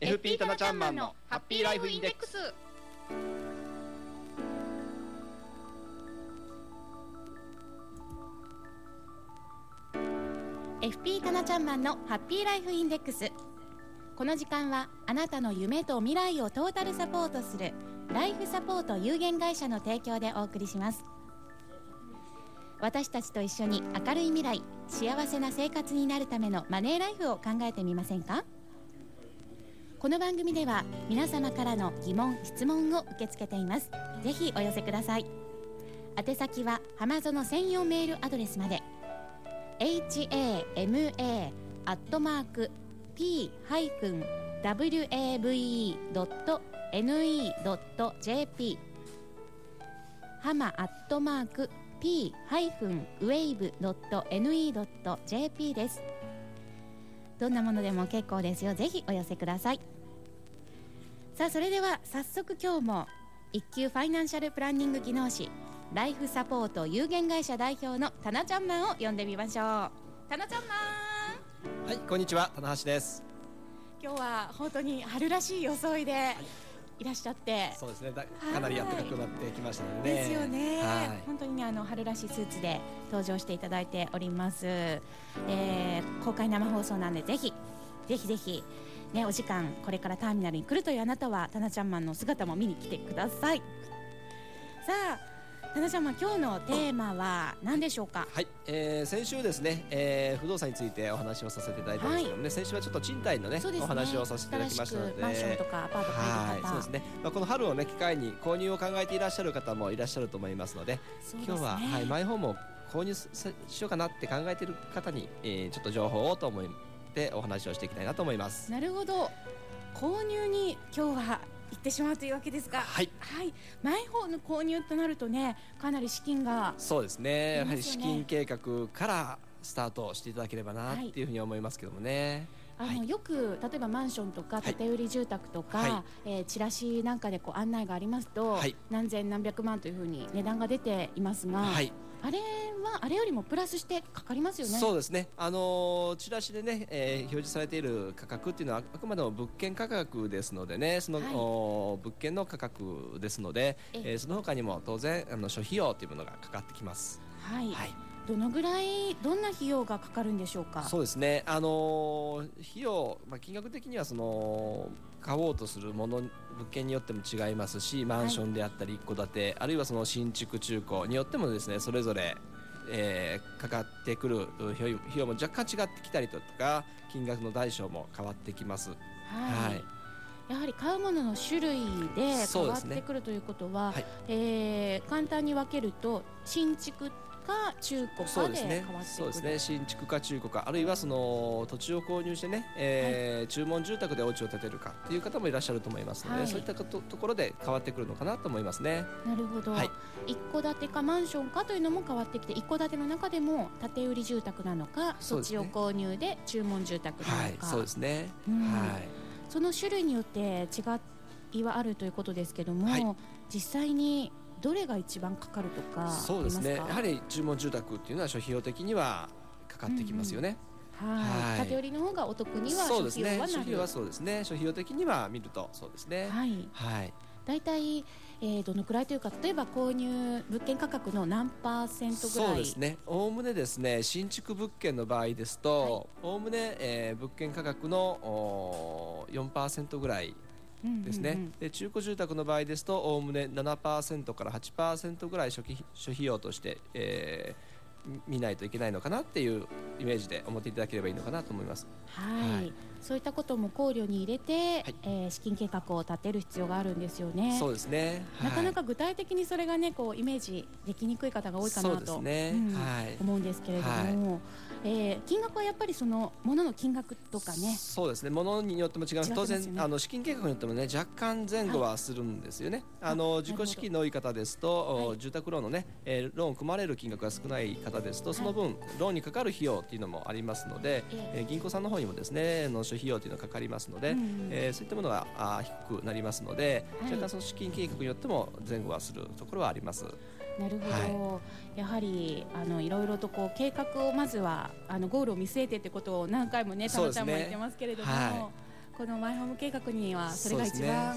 FP タナちゃんマンのハッピーライフインデックス「FP かなちゃんマンのハッピーライフインデックス」この時間はあなたの夢と未来をトータルサポートするライフサポート有限会社の提供でお送りします。私たちと一緒に明るい未来幸せな生活になるためのマネーライフを考えてみませんか？この番組では皆様からの疑問質問を受け付けています。ぜひお寄せください。宛先は浜園専用メールアドレスまで。hama アットマーク p-wave.ne.jp ハマアットマーク p-wave.ne.jp です。どんなものでも結構ですよ。ぜひお寄せください。さあそれでは早速今日も一級ファイナンシャルプランニング技能士ライフサポート有限会社代表のタナちゃんマンを呼んでみましょう。タナちゃんマン。はいこんにちは。棚橋です。今日は本当に春らしい装いでいらっしゃって、そうですね。だかなり暖かくなってきましたので、ね、ですよね、はい。本当にねあの春らしいスーツで登場していただいております、えー公開生放送なんでぜひぜひぜひねお時間これからターミナルに来るというあなたはタナちゃんマンの姿も見に来てください。さあタナちゃんマン今日のテーマは何でしょうか？はい、えー、先週ですね、えー、不動産についてお話をさせていただいたんですけどもね、先週はちょっと賃貸のねね。お話をさせていただきましたので。マンションとかアパート買える方はい、そうですね、まあ、この春をね機会に購入を考えていらっしゃる方もいらっしゃると思いますのでね。今日は、はい、マイホームを購入ししようかなって考えている方に、えー、ちょっと情報をと思ってお話をしていきたいなと思います。なるほど。購入に今日は行ってしまうというわけですが。はい。はい、マイホームの購入となるとねかなり資金がそうですね。やはり資金計画からスタートしていただければなっていうふうに思いますけどもね。あの、はい。よく例えばマンションとかはい。建売り住宅とか、はえーチラシなんかでこう案内がありますと、はい。何千何百万というふうに値段が出ていますが、はいあれはあれよりもプラスしてかかりますよね。そうですね、あのーチラシでね、えー表示されている価格っていうのはああくまでも物件価格ですのでねその、はい。物件の価格ですので、ええ。ーその他にも当然あの諸費用というものがかかってきます。はい、はいどのぐらいどんな費用がかかるんでしょうか？そうですね、あのー費用、まあ、金額的にはその買おうとするもの物件によっても違いますしマンションであったり一戸建て、あるいはその新築中古によってもですねそれぞれ、えーかかってくるう費用費用も若干違ってきたりとか金額の大小も変わってきます。はい。はい。やはり買うものの種類で変わってくるということは、はい。えー簡単に分けると新築か中古かで変わってそうですね。新築か中古かあるいはその土地を購入してね、えー注文住宅でお家を建てるかっていう方もいらっしゃると思いますので、はい。そういったことところで変わってくるのかなと思いますね。なるほど、はい。一戸建てかマンションかというのも変わってきて一戸建ての中でも建売り住宅なのか、土地を購入で注文住宅なはいのか、そうですね。うん。はい。その種類によって違いはあるということですけども、はい。実際にどれが一番かかるとかそうですね。やはり注文住宅っていうのは諸費用的にはかかってきますよね。はい、はい建売りの方がお得には。諸費用はなるはそうですね。諸費用的には見るとそうですね。はい、はい。大体、えー、どのくらいというか例えば購入物件価格の何パーセントぐらい？そうですね。おおむねですね、新築物件の場合ですと、おおむね、えー物件価格のおー4%ぐらいですね。うんうんうん。で中古住宅の場合ですと、おおむね7%から8%ぐらい初期諸費用として、えーみ見ないといけないのかなっていうイメージで思っていただければいいのかなと思います。はい、はい。そういったことも考慮に入れて、はい。えー資金計画を立てる必要があるんですよね。そうですね。なかなはか具体的にそれがねこうイメージできにくい方が多いかそうなと、ですね。うんはい。思うんですけれども、えー金額はやっぱりそのものの金額とかねい。そうですね。ものによっても違います。ね然あの資金計画によってもね若干前後はするんですよね。あの自己資金の多い方ですと、おはい住宅ローンのね、えーローン組まれる金額が少ない方ですと、その分ローンにかかる費用っていうのもありますので、ええー銀行さんの方にもですね、あの諸費用というのがかかりますので、うんうんえーそういったものがあー低くなりますので、はい若干その資金計画によっても前後はするところはあります。なるほど、はやはりあのいろいろとこう計画をまずはあのゴールを見据えてってことを何回もね田そうですね。中ちゃんも言ってますけれども、はこのマイホーム計画にはそれが一番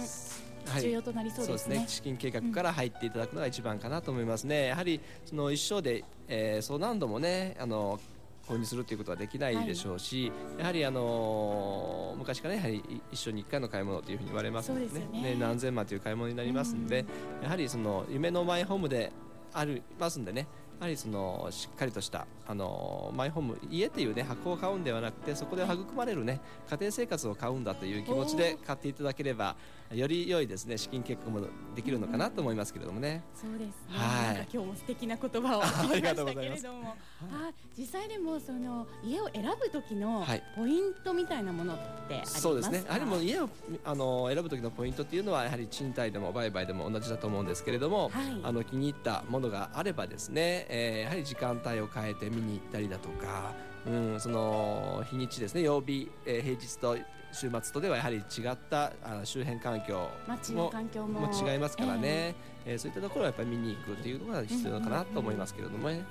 重要となりそうですね。資金計画から入っていただくのが一番かなと思いますね。やはりその一生で、えー、そう何度もねあの購入するということはできないでしょうし、はい、やはりあの昔からやはり一緒に1回の買い物というふうに言われますのでねね、ね、何千万という買い物になりますので、やはりその夢のマイホームでありますんでね。やはりそのしっかりとしたあのマイホーム家っていうね箱を買うんではなくてそこで育まれるね家庭生活を買うんだという気持ちで買っていただければより良いですね資金計画もできるのかなと思いますけれどもね。そうですね。はい。今日も素敵な言葉を 聞きましたけれども、あ実際でもその家を選ぶ時のポイントみたいなものってありますか？そうですね。やはりもう家をあの選ぶ時のポイントっていうのはやはり賃貸でも売買でも同じだと思うんですけれども、はい、あの気に入ったものがあればですね、えー、やはり時間帯を変えて見に行ったりだとか。うん、その日にちですね曜日、えー、平日と週末とではやはり違ったあの周辺環境も環境も違いますからね、えー、えー、そういったところはやっぱり見に行くというのが必要かなと思いますけれどもね。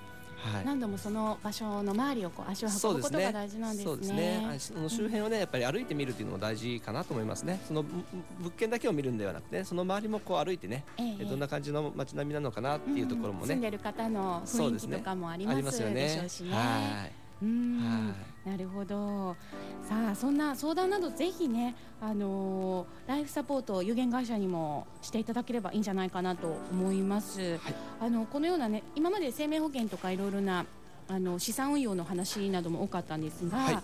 はい、何度もその場所の周りをこう足を運ぶことが大事なんですね。そうですね。その周辺をねやっぱり歩いてみるというのも大事かなと思いますね。その物件だけを見るんではなくて、その周りもこう歩いてね、えー、どんな感じの街並みなのかなっていうところもね。住んでる方の雰囲気とかもありますよね。でしょうしね。はい。うん、なるほど。さあそんな相談などぜひね、あのー、ライフサポート有限会社にもしていただければいいんじゃないかなと思います。はい、あのこのようなね今まで生命保険とかいろいろなあの資産運用の話なども多かったんですが、はい、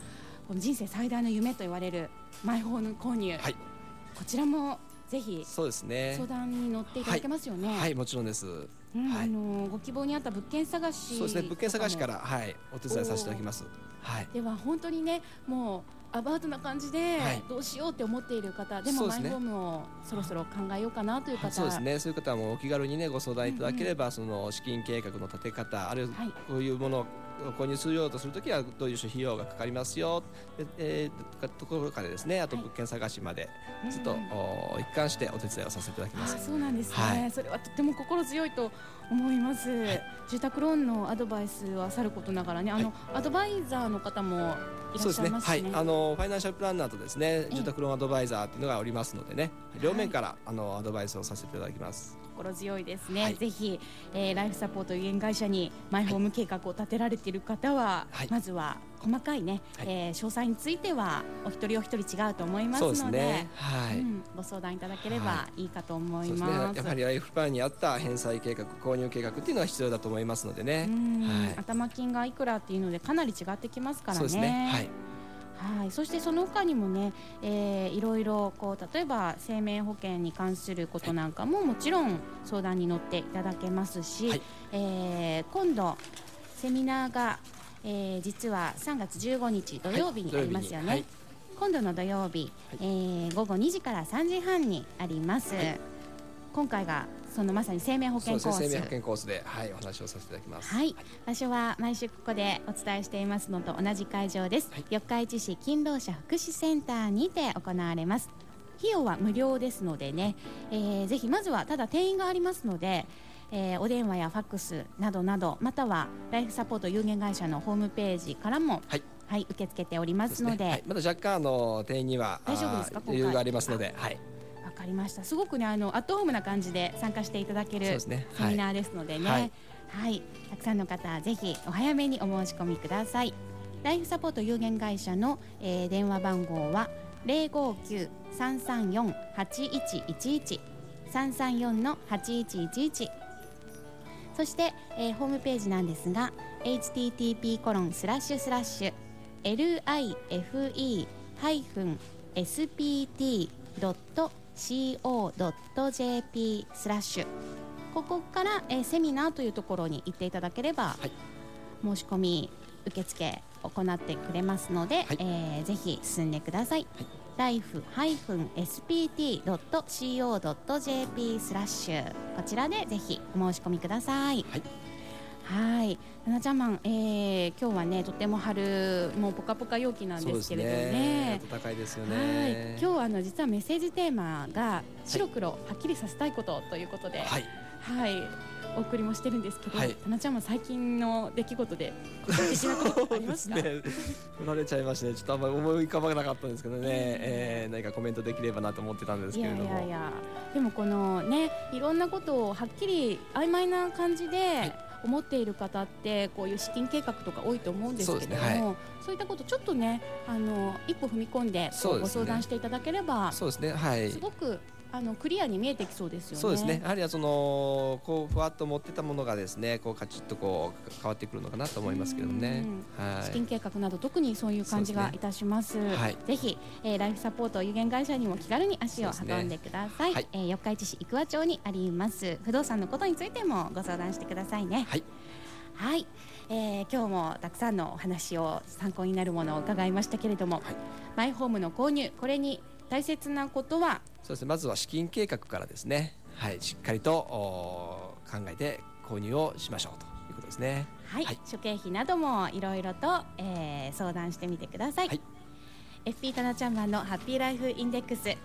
この人生最大の夢と言われるマイホーム購入、はい、こちらもぜひそうですね相談に乗っていただけますよね。はい、もちろんです。うん、はい、あのご希望にあった物件探しそうですね。物件探しからはい。お手伝いさせていただきます。はい。では本当にねもうアバウトな感じでどうしようって思っている方、はい、でもマイホームをそろそろ考えようかなという方、そうですね。そういう方はもうお気軽にねご相談いただければ、うんうん、その資金計画の立て方あるいはこういうもの購入するようとするときはどういう費用がかかりますよ、えー、ところからですねあと物件探しまでずっと、お一貫してお手伝いをさせていただきます。そうなんですね、はい、それはとても心強いと思います、はい、住宅ローンのアドバイスはさることながらねあの、はい、アドバイザーの方もそうですね、ね、はい。あのファイナンシャルプランナーとですね住宅ローンアドバイザーっていうのがおりますのでね両面から、あのアドバイスをさせていただきます。心強いですね、はい、ぜひ、えー、ライフサポート有限会社にマイホーム計画を立てられている方は、はい、まずは細かいね、はい、えー、詳細についてはお一人お一人違うと思いますので、ね、はい、うん、ご相談いただければい。いかと思います,、ね、やはりライフプランに合った返済計画購入計画っていうのは必要だと思いますのでね、はい、頭金がいくらっていうのでかなり違ってきますからね。ね。はい。はい、そしてその他にもね、えー、いろいろこう例えば生命保険に関することなんかももちろん相談に乗っていただけますし、はい、えー、今度セミナーが、えー、実は3月15日土曜日にありますよね。はい、今度の土曜日、はい、えー、午後2時から3時半にあります。今回がそのまさに生命保険コース、ね、生命保険コースで、はい、お話をさせていただきます。はい、場所は毎週ここでお伝えしていますのと同じ会場です。はい、四日市市勤労者福祉センターにて行われます。費用は無料ですのでね、えー、ぜひまずはただ定員がありますので。えー、お電話やファックスなどなどまたはライフサポート有限会社のホームページからも、はい、はい、受け付けておりますので、ね。はい、まだ若干の定員には大丈夫ですか？余裕がありますので、はい、かりました。すごくねあのアットホームな感じで参加していただけるセミナーですのでね、はい、はい、たくさんの方ぜひお早めにお申し込みください。ライフサポート有限会社の、えー、電話番号は零五九三三四八一一一。三三四の八一一一そして、えー、ホームページなんですが http コロンスラッシュスラッシュ life-spt.com co.jp スラッシュ。ここから、えー、セミナーというところに行っていただければ、はい、申し込み受付行ってくれますので、はい、えー、ぜひ進んでください。はい、life-spt.co.jp スラッシュこちらでぜひお申し込みください。はいはい、ななちゃんマン、えー、今日はねとても春もうポカポカ陽気なんですけれどもね。暖かいですよね。今日あの実はメッセージテーマが白黒はっきりさせたいことということで。はい。はいお送りもしてるんですけど、はい。タナちゃんも最近の出来事で個人的なことありますかね振られちゃいましてねちょっとあんまり思い浮かばなかったんですけどね、えー、何かコメントできればなと思ってたんですけれども。やいやでもこのねいろんなことをはっきり曖昧な感じで思っている方ってこういう資金計画とか多いと思うんですけれどもそうですねそういったことちょっとねあの一歩踏み込んでご相談していただければそうですねはい。すごくあのクリアに見えてきそうですよね。そうですね。やはりはそのこうふわっと持ってたものがですね、こうカチッとこう変わってくるのかなと思いますけどね。はい。資金計画など特にそういう感じがいたします。はいぜひ、えーライフサポート有限会社にも気軽に足を運んでください。はいえー四日市市生桑町にあります不動産のことについてもご相談してくださいね。はい。はい、えー今日もたくさんのお話を参考になるものを伺いましたけれども、はいマイホームの購入これに大切なことはそうですね。まずは資金計画からですね。はい。しっかりとお考えて購入をしましょうということですね。はい、はい諸経費などもいろいろと、えー相談してみてください、はい FP タナちゃんマンのハッピーライフインデックス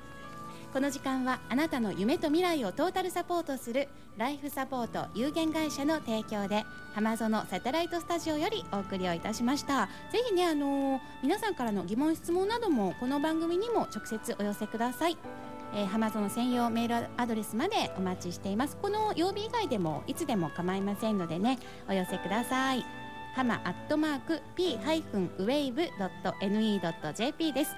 この時間はあなたの夢と未来をトータルサポートするライフサポート有限会社の提供で浜園サテライトスタジオよりお送りをいたしました。ぜひねあのー皆さんからの疑問質問などもこの番組にも直接お寄せください。えー、ハマゾン専用メールアドレスまでお待ちしています。この曜日以外でもいつでも構いませんのでねお寄せください。ハマアットマーク p-wave.ne.jp です。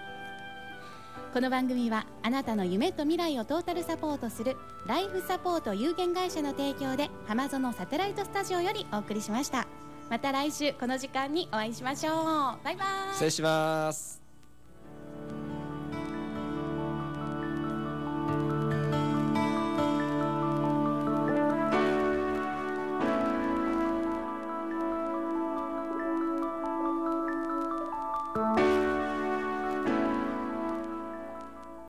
この番組はあなたの夢と未来をトータルサポートするライフサポート有限会社の提供で浜園サテライトスタジオよりお送りしました。また来週この時間にお会いしましょう。バイバイ。失礼します。